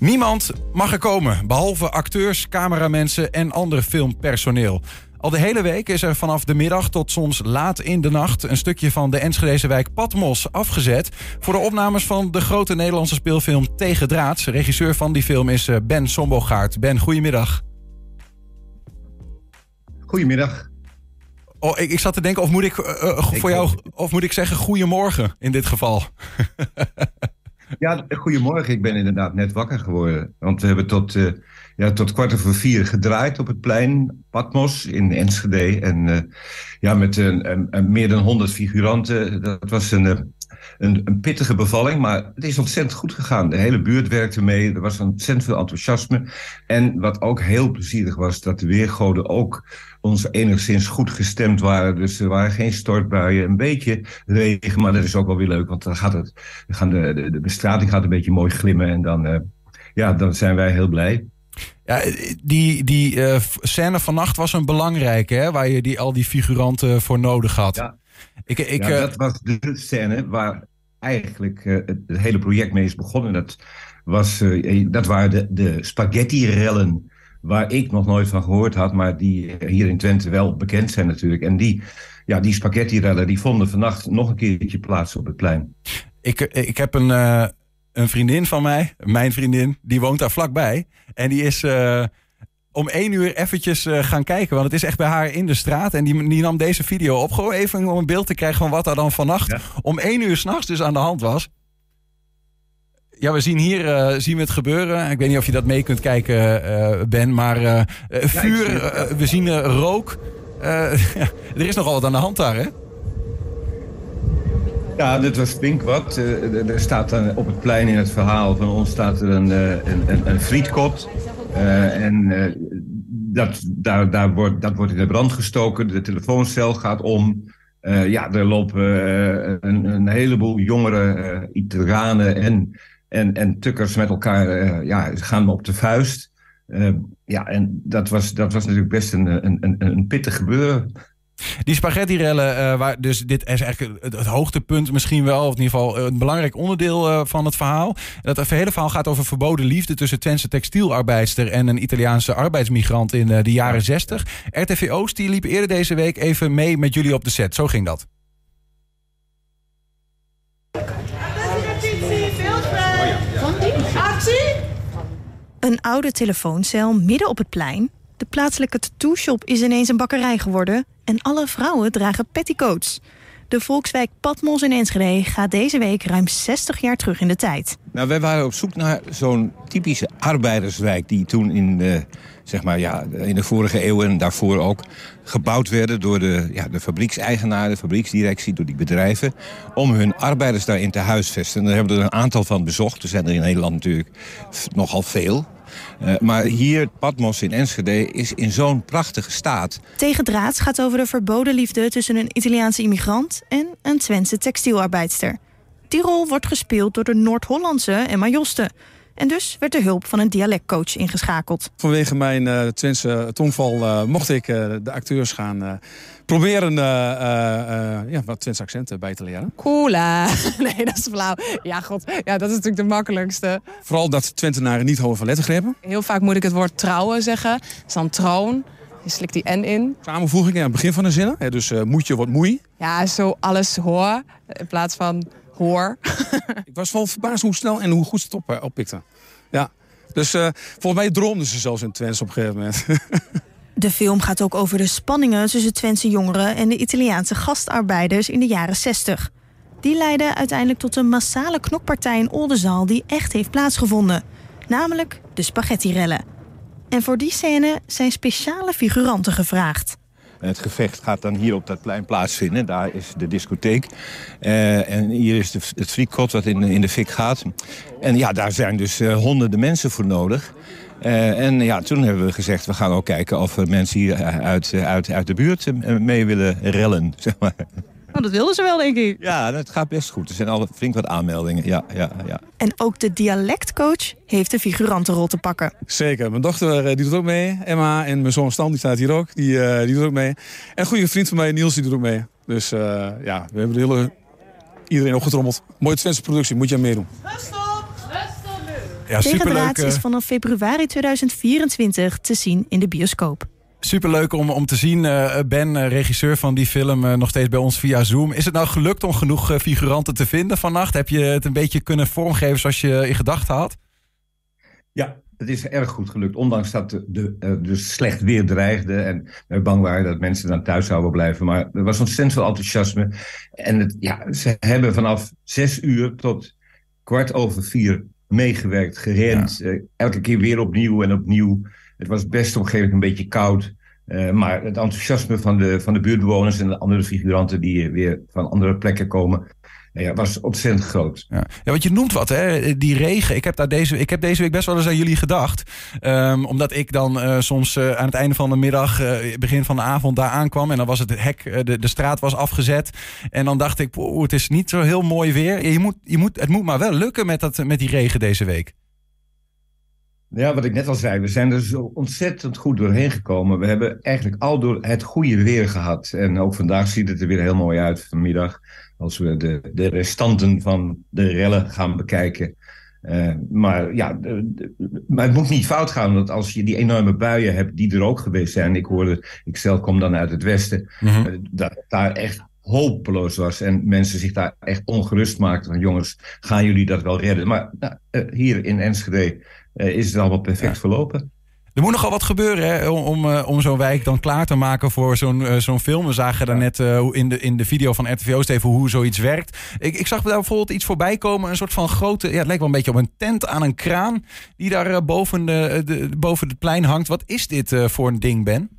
Niemand mag er komen, behalve acteurs, cameramensen en ander filmpersoneel. Al de hele week is er vanaf de middag tot soms laat in de nacht een stukje van de Enschedeze wijk Patmos afgezet voor de opnames van de grote Nederlandse speelfilm Tegen Draads. Regisseur van die film is eh, Ben Sombogaard. Ben, goedemiddag. Goedemiddag. Oh, ik, ik zat te denken, of moet ik, uh, voor jou, of moet ik zeggen goedemorgen in dit geval? Ja, goedemorgen. Ik ben inderdaad net wakker geworden. Want we hebben tot, uh, ja, tot kwart over vier gedraaid op het plein Patmos in Enschede. En uh, ja, met een, een, een, meer dan honderd figuranten. Dat was een, een, een, pittige bevalling, maar het is ontzettend goed gegaan. De hele buurt werkte mee. Er was ontzettend veel enthousiasme. En wat ook heel plezierig was, dat de weergoden ook ons enigszins goed gestemd waren. Dus er waren geen stortbuien, een beetje regen, maar dat is ook wel weer leuk, want dan gaat het, dan gaan de, de, de bestrating gaat een beetje mooi glimmen en dan, uh, ja, dan zijn wij heel blij. Ja, die, die uh, scène vannacht was een belangrijke, hè, waar je die, al die figuranten voor nodig had. Ja, ik, ik, ja, dat was de scène waar eigenlijk uh, het, hele project mee is begonnen. Dat, was, dat waren de, de spaghetti-rellen waar ik nog nooit van gehoord had, maar die hier in Twente wel bekend zijn natuurlijk. En die, ja, die spaghetti-rellen die vonden vannacht nog een keertje plaats op het plein. Ik, ik heb een, uh, een vriendin van mij, mijn vriendin, die woont daar vlakbij. En die is om één uur eventjes uh, gaan kijken, want het is echt bij haar in de straat. En die, die nam deze video op, gewoon even om een beeld te krijgen van wat er dan vannacht ja. om één uur s'nachts dus aan de hand was. Ja, we zien hier uh, zien we het gebeuren. Ik weet niet of je dat mee kunt kijken, uh, Ben. Maar vuur, we zien rook. er is nogal wat aan de hand daar, hè? Ja, dit was Pinkwad. er staat dan op het plein in het verhaal van ons staat er een, een, een, een frietkot. En dat, daar, daar wordt, dat wordt in de brand gestoken. De telefooncel gaat om. ja, er lopen een, een heleboel jongere Italianen en en, en tukkers met elkaar ja, gaan op de vuist. Ja, en dat was, dat was natuurlijk best een, een, een, een pittig gebeuren. Die spaghetti-rellen, uh, waar dus dit is eigenlijk het, het, hoogtepunt misschien wel, of in ieder geval een belangrijk onderdeel uh, van het verhaal. Dat hele verhaal gaat over verboden liefde tussen Twentse textielarbeidster en een Italiaanse arbeidsmigrant in uh, de jaren 60. RTV Oost die liep eerder deze week even mee met jullie op de set. Zo ging dat. Een oude telefooncel midden op het plein. De plaatselijke tattoo-shop is ineens een bakkerij geworden. En alle vrouwen dragen petticoats. De Volkswijk Patmos in Enschede gaat deze week ruim 60 jaar terug in de tijd. Nou, wij waren op zoek naar zo'n typische arbeiderswijk... die toen in de, zeg maar, ja, in de vorige eeuw en daarvoor ook gebouwd werden... door de, ja, de fabriekseigenaren, de fabrieksdirectie, door die bedrijven... om hun arbeiders daarin te huisvesten. En daar hebben we er een aantal van bezocht. Er zijn er in Nederland natuurlijk nogal veel... Uh, maar hier, Patmos in Enschede, is in zo'n prachtige staat. Tegen Draads gaat over de verboden liefde tussen een Italiaanse immigrant en een Twentse textielarbeidster. Die rol wordt gespeeld door de Noord-Hollandse Emma Josten. En dus werd de hulp van een dialectcoach ingeschakeld. Vanwege mijn uh, Twentse tongval uh, mocht ik uh, de acteurs gaan proberen ja, wat Twentse accenten bij te leren. Coola. nee, dat is flauw. Ja, god. Ja, dat is natuurlijk de makkelijkste. Vooral dat Twentenaren niet hoge van letter grepen. Heel vaak moet ik het woord trouwen zeggen. Dat is dan troon. Je slikt die N in. Samenvoeging aan het begin van de zinnen. Ja, dus moet je wat moei. Ja, zo alles hoor. In plaats van hoor. ik was wel verbaasd hoe snel en hoe goed ze het op, oppikte. Ja. Dus uh, volgens mij droomden ze zelfs in Twents op een gegeven moment. De film gaat ook over de spanningen tussen Twentse jongeren en de Italiaanse gastarbeiders in de jaren 60. Die leidden uiteindelijk tot een massale knokpartij in Oldenzaal die echt heeft plaatsgevonden. Namelijk de spaghetti-rellen. En voor die scène zijn speciale figuranten gevraagd. En het gevecht gaat dan hier op dat plein plaatsvinden. Daar is de discotheek. Uh, en hier is de, het frietkot wat in, in de fik gaat. En ja, daar zijn dus uh, honderden mensen voor nodig. Uh, en ja, toen hebben we gezegd, we gaan ook kijken of mensen hier uit, uit, uit de buurt mee willen rellen. Zeg maar. Dat wilden ze wel, denk ik. Ja, dat gaat best goed. Er zijn al flink wat aanmeldingen. Ja, ja, ja. En ook de dialectcoach heeft de figurantenrol te pakken. Zeker. Mijn dochter die doet ook mee. Emma en mijn zoon Stan, die staat hier ook. Die, uh, die doet ook mee. En een goede vriend van mij, Niels, die doet ook mee. Dus uh, ja, we hebben de hele... iedereen opgetrommeld. Mooie Twentse productie, moet je aan meedoen. Rust op, rust op nu. Ja, Tegendraads is vanaf februari 2024 te zien in de bioscoop. Superleuk om, om te zien. Uh, ben, uh, regisseur van die film, uh, nog steeds bij ons via Zoom. Is het nou gelukt om genoeg figuranten te vinden vannacht? Heb je het een beetje kunnen vormgeven zoals je in gedachten had? Ja, het is erg goed gelukt. Ondanks dat de, slecht weer dreigde. En we bang waren dat mensen dan thuis zouden blijven. Maar er was ontzettend veel enthousiasme. En het, ja, ze hebben vanaf zes uur tot kwart over vier meegewerkt, gerend. Ja. elke keer weer opnieuw en opnieuw. Het was best op een gegeven moment een beetje koud. Uh, maar het enthousiasme van de, van de buurtbewoners en de andere figuranten die weer van andere plekken komen, ja, was ontzettend groot. Ja. ja, want je noemt wat, hè? Die regen. Ik heb, daar deze, ik heb deze week best wel eens aan jullie gedacht. Um, omdat ik dan soms aan het einde van de middag, begin van de avond daar aankwam. En dan was het hek, de, de straat was afgezet. En dan dacht ik, poeh, het is niet zo heel mooi weer. Je moet, je moet, het moet maar wel lukken met, dat, met die regen deze week. Ja, wat ik net al zei, we zijn er zo ontzettend goed doorheen gekomen. We hebben eigenlijk al door het goede weer gehad. En ook vandaag ziet het er weer heel mooi uit vanmiddag. Als we de, de restanten van de rellen gaan bekijken. Uh, maar ja, de, de, maar het moet niet fout gaan. Want als je die enorme buien hebt die er ook geweest zijn. Ik hoorde, ik zelf kom dan uit het westen. Mm -hmm. dat daar echt hopeloos was. En mensen zich daar echt ongerust maakten. Van jongens, gaan jullie dat wel redden? Maar nou, uh, hier in Enschede is het allemaal perfect ja. verlopen. Er moet nogal wat gebeuren hè, om, om, om zo'n wijk dan klaar te maken voor zo'n uh, zo'n film. We zagen daar net uh, in, de, in de video van RTV Oost even hoe zoiets werkt. Ik, ik zag daar bijvoorbeeld iets voorbij komen. Een soort van grote, ja, het lijkt wel een beetje op een tent aan een kraan. Die daar boven, de, de, boven het plein hangt. Wat is dit voor een ding, Ben?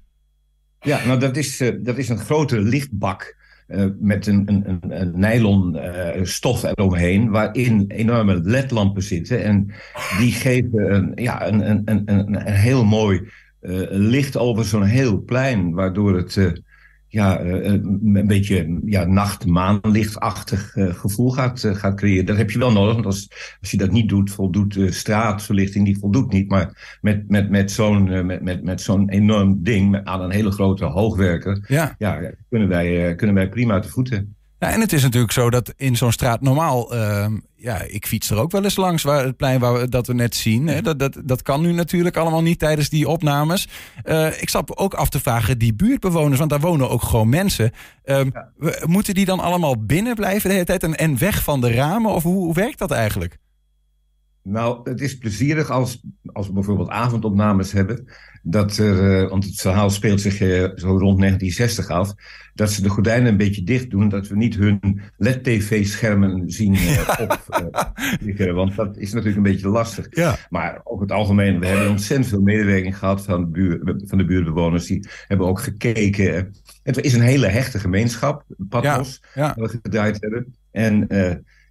Ja, nou dat is, dat is een grote lichtbak. Uh, met een, een, nylon uh, stof eromheen, waarin enorme ledlampen zitten. En die geven een, ja, een, een, een, een, heel mooi uh, licht over zo'n heel plein, waardoor het ja, een beetje ja, nacht-maanlichtachtig gevoel gaat, gaat creëren. Dat heb je wel nodig, want als, als je dat niet doet, voldoet de straatverlichting, die voldoet niet. Maar met, met, met zo'n met, met, met zo'n enorm ding aan een hele grote hoogwerker, ja. Ja, kunnen, wij, kunnen wij prima uit de voeten. Ja, en het is natuurlijk zo dat in zo'n straat normaal, uh, ja, ik fiets er ook wel eens langs, waar het plein waar we, dat we net zien. Hè, dat, dat, dat kan nu natuurlijk allemaal niet tijdens die opnames. Uh, ik zat ook af te vragen, die buurtbewoners, want daar wonen ook gewoon mensen. Um, ja. we, moeten die dan allemaal binnen blijven de hele tijd en, en weg van de ramen? Of hoe, hoe werkt dat eigenlijk? Nou, het is plezierig als, als we bijvoorbeeld avondopnames hebben. Dat er, uh, want het verhaal speelt zich uh, zo rond 1960 af. Dat ze de gordijnen een beetje dicht doen. Dat we niet hun LED-TV-schermen zien uh, op. want dat is natuurlijk een beetje lastig. Ja. Maar over het algemeen, we hebben ontzettend veel medewerking gehad van de, buur, van de buurtbewoners. Die hebben ook gekeken. Het is een hele hechte gemeenschap, Patmos, ja, ja. waar we gedraaid hebben. En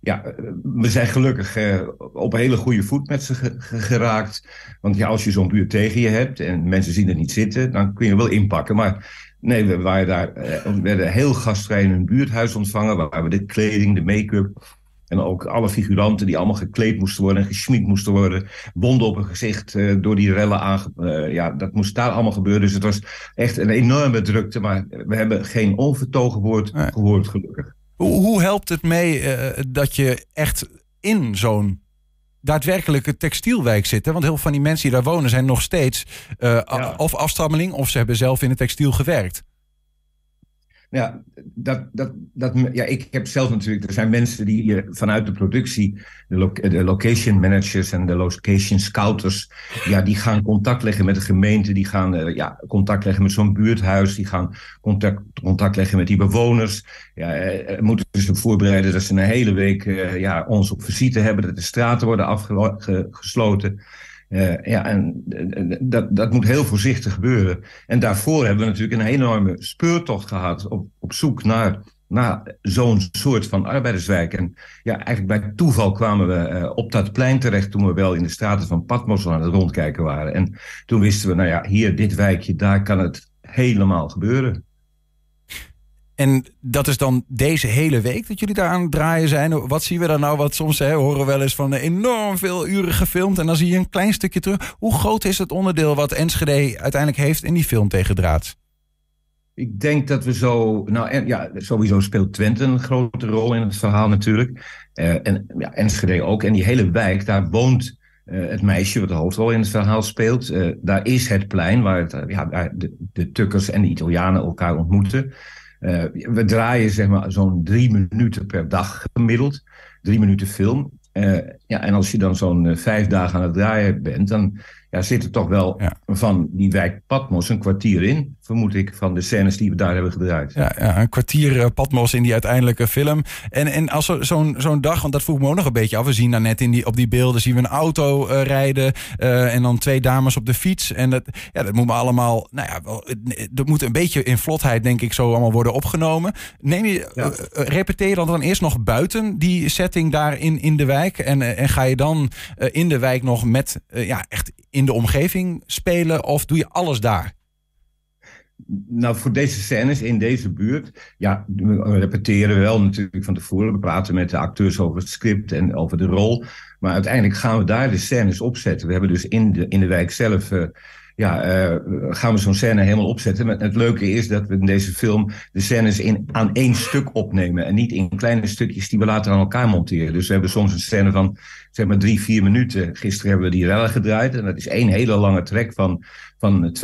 ja, we zijn gelukkig op een hele goede voet met ze geraakt. Want ja, als je zo'n buurt tegen je hebt en mensen zien het niet zitten, dan kun je wel inpakken. Maar nee, we waren daar, uh, we werden heel gastvrij in een buurthuis ontvangen, waar we de kleding, de make-up en ook alle figuranten die allemaal gekleed moesten worden en geschminkt moesten worden. Bonden op hun gezicht door die rellen. Uh, ja, dat moest daar allemaal gebeuren. Dus het was echt een enorme drukte. Maar we hebben geen onvertogen woord gehoord, gelukkig. Hoe, hoe helpt het mee uh, dat je echt in zo'n daadwerkelijke textielwijk zit? Hè? Want heel veel van die mensen die daar wonen zijn nog steeds uh, ja. of afstammeling of ze hebben zelf in het textiel gewerkt. Ja, dat, dat, dat, ja, ik heb zelf natuurlijk, er zijn mensen die vanuit de productie, de, lo de location managers en de location scouters, ja, die gaan contact leggen met de gemeente, die gaan uh, ja, contact leggen met zo'n buurthuis, die gaan contact, contact leggen met die bewoners. Ja, uh, moeten dus voorbereiden dat ze een hele week ja, ons op visite hebben, dat de straten worden afgesloten. Uh, ja, en uh, dat, dat moet heel voorzichtig gebeuren. En daarvoor hebben we natuurlijk een enorme speurtocht gehad op, op zoek naar, naar zo'n soort van arbeiderswijk. En ja, eigenlijk bij toeval kwamen we op dat plein terecht toen we wel in de straten van Patmos aan het rondkijken waren. En toen wisten we, nou ja, hier, dit wijkje, daar kan het helemaal gebeuren. En dat is dan deze hele week dat jullie daar aan het draaien zijn. Wat zien we dan nou? Wat soms hè, horen we wel eens van enorm veel uren gefilmd. En dan zie je een klein stukje terug. Hoe groot is het onderdeel wat Enschede uiteindelijk heeft in die film tegen draad? Ik denk dat we zo. Nou ja, sowieso speelt Twente een grote rol in het verhaal natuurlijk. Uh, en ja, Enschede ook. En die hele wijk, daar woont het meisje wat de hoofdrol in het verhaal speelt. daar is het plein waar, ja, de, de Tukkers en de Italianen elkaar ontmoeten. We draaien zeg maar zo'n drie minuten per dag gemiddeld. Drie minuten film. ja, en als je dan zo'n vijf dagen aan het draaien bent, dan ja, zit er toch wel van die wijk Patmos een kwartier in, vermoed ik, van de scènes die we daar hebben gedraaid. Ja, ja een kwartier uh, Patmos in die uiteindelijke film. En, en als zo'n zo'n dag, want dat vroeg me ook nog een beetje af. We zien daar net in die, op die beelden zien we een auto uh, rijden uh, en dan twee dames op de fiets. En dat, ja, dat moet me allemaal, nou ja, wel, dat moet een beetje in vlotheid denk ik zo allemaal worden opgenomen. Neem je, ja. repeteer dan, dan eerst nog buiten die setting daar in, in de wijk en, en ga je dan in de wijk nog met, ja, echt in de omgeving spelen of doe je alles daar? Nou, voor deze scènes in deze buurt, ja, we repeteren wel natuurlijk van tevoren. We praten met de acteurs over het script en over de rol. Maar uiteindelijk gaan we daar de scènes opzetten. We hebben dus in de, in de wijk zelf uh, ja, uh, gaan we zo'n scène helemaal opzetten. Het leuke is dat we in deze film de scènes in, aan één stuk opnemen. En niet in kleine stukjes die we later aan elkaar monteren. Dus we hebben soms een scène van zeg maar drie, vier minuten. Gisteren hebben we die rellen gedraaid. En dat is één hele lange trek van, van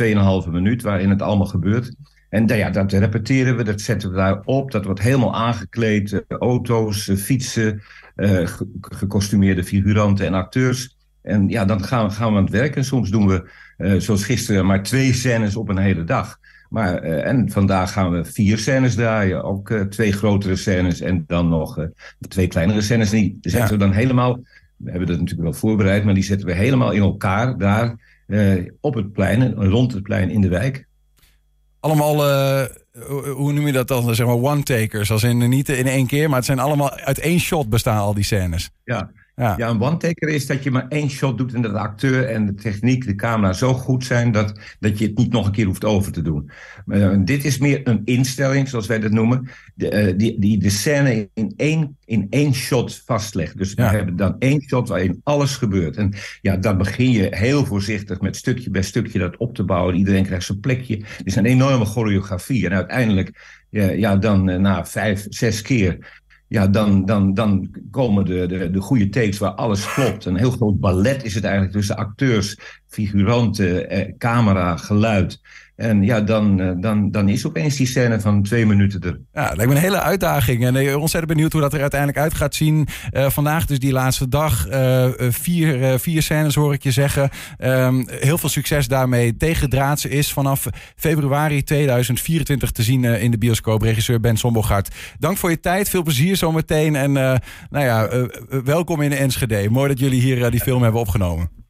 2,5 minuut waarin het allemaal gebeurt. En ja, dat repeteren we, dat zetten we daar op. Dat wordt helemaal aangekleed. Uh, auto's, uh, fietsen, gecostumeerde figuranten en acteurs. En ja, dan gaan we, gaan we aan het werk. En soms doen we uh, zoals gisteren maar twee scènes op een hele dag. Maar, uh, en vandaag gaan we vier scènes draaien. Ook uh, twee grotere scènes en dan nog twee kleinere scènes. Die zetten ja. we dan helemaal. We hebben dat natuurlijk wel voorbereid, maar die zetten we helemaal in elkaar daar op het plein, rond het plein in de wijk. Allemaal, hoe noem je dat dan? Zeg maar one-takers. Als in niet in één keer, maar het zijn allemaal uit één shot bestaan al die scènes. Ja, ja. ja, een one-taker is dat je maar één shot doet en dat de acteur en de techniek, de camera zo goed zijn dat, dat je het niet nog een keer hoeft over te doen. Maar, uh, dit is meer een instelling, zoals wij dat noemen, de, uh, die, die de scène in één, in één shot vastlegt. Dus ja. we hebben dan één shot waarin alles gebeurt. En ja, dan begin je heel voorzichtig met stukje bij stukje dat op te bouwen. Iedereen krijgt zijn plekje. Het is een enorme choreografie. En uiteindelijk, ja, ja dan na vijf, zes keer ja, dan, dan, dan komen de, de, de goede takes waar alles klopt. Een heel groot ballet is het eigenlijk tussen acteurs, figuranten, eh, camera, geluid. En ja, dan, uh, dan, dan is opeens die scène van twee minuten er. Ja, dat lijkt me een hele uitdaging. En uh, ontzettend benieuwd hoe dat er uiteindelijk uit gaat zien. Uh, vandaag dus die laatste dag. vier, vier scènes hoor ik je zeggen. Um, heel veel succes daarmee. Tegendraadse is vanaf februari 2024 te zien in de bioscoop. Regisseur Ben Sombogart. Dank voor je tijd. Veel plezier zometeen. En nou ja, welkom in Enschede. Mooi dat jullie hier die film hebben opgenomen.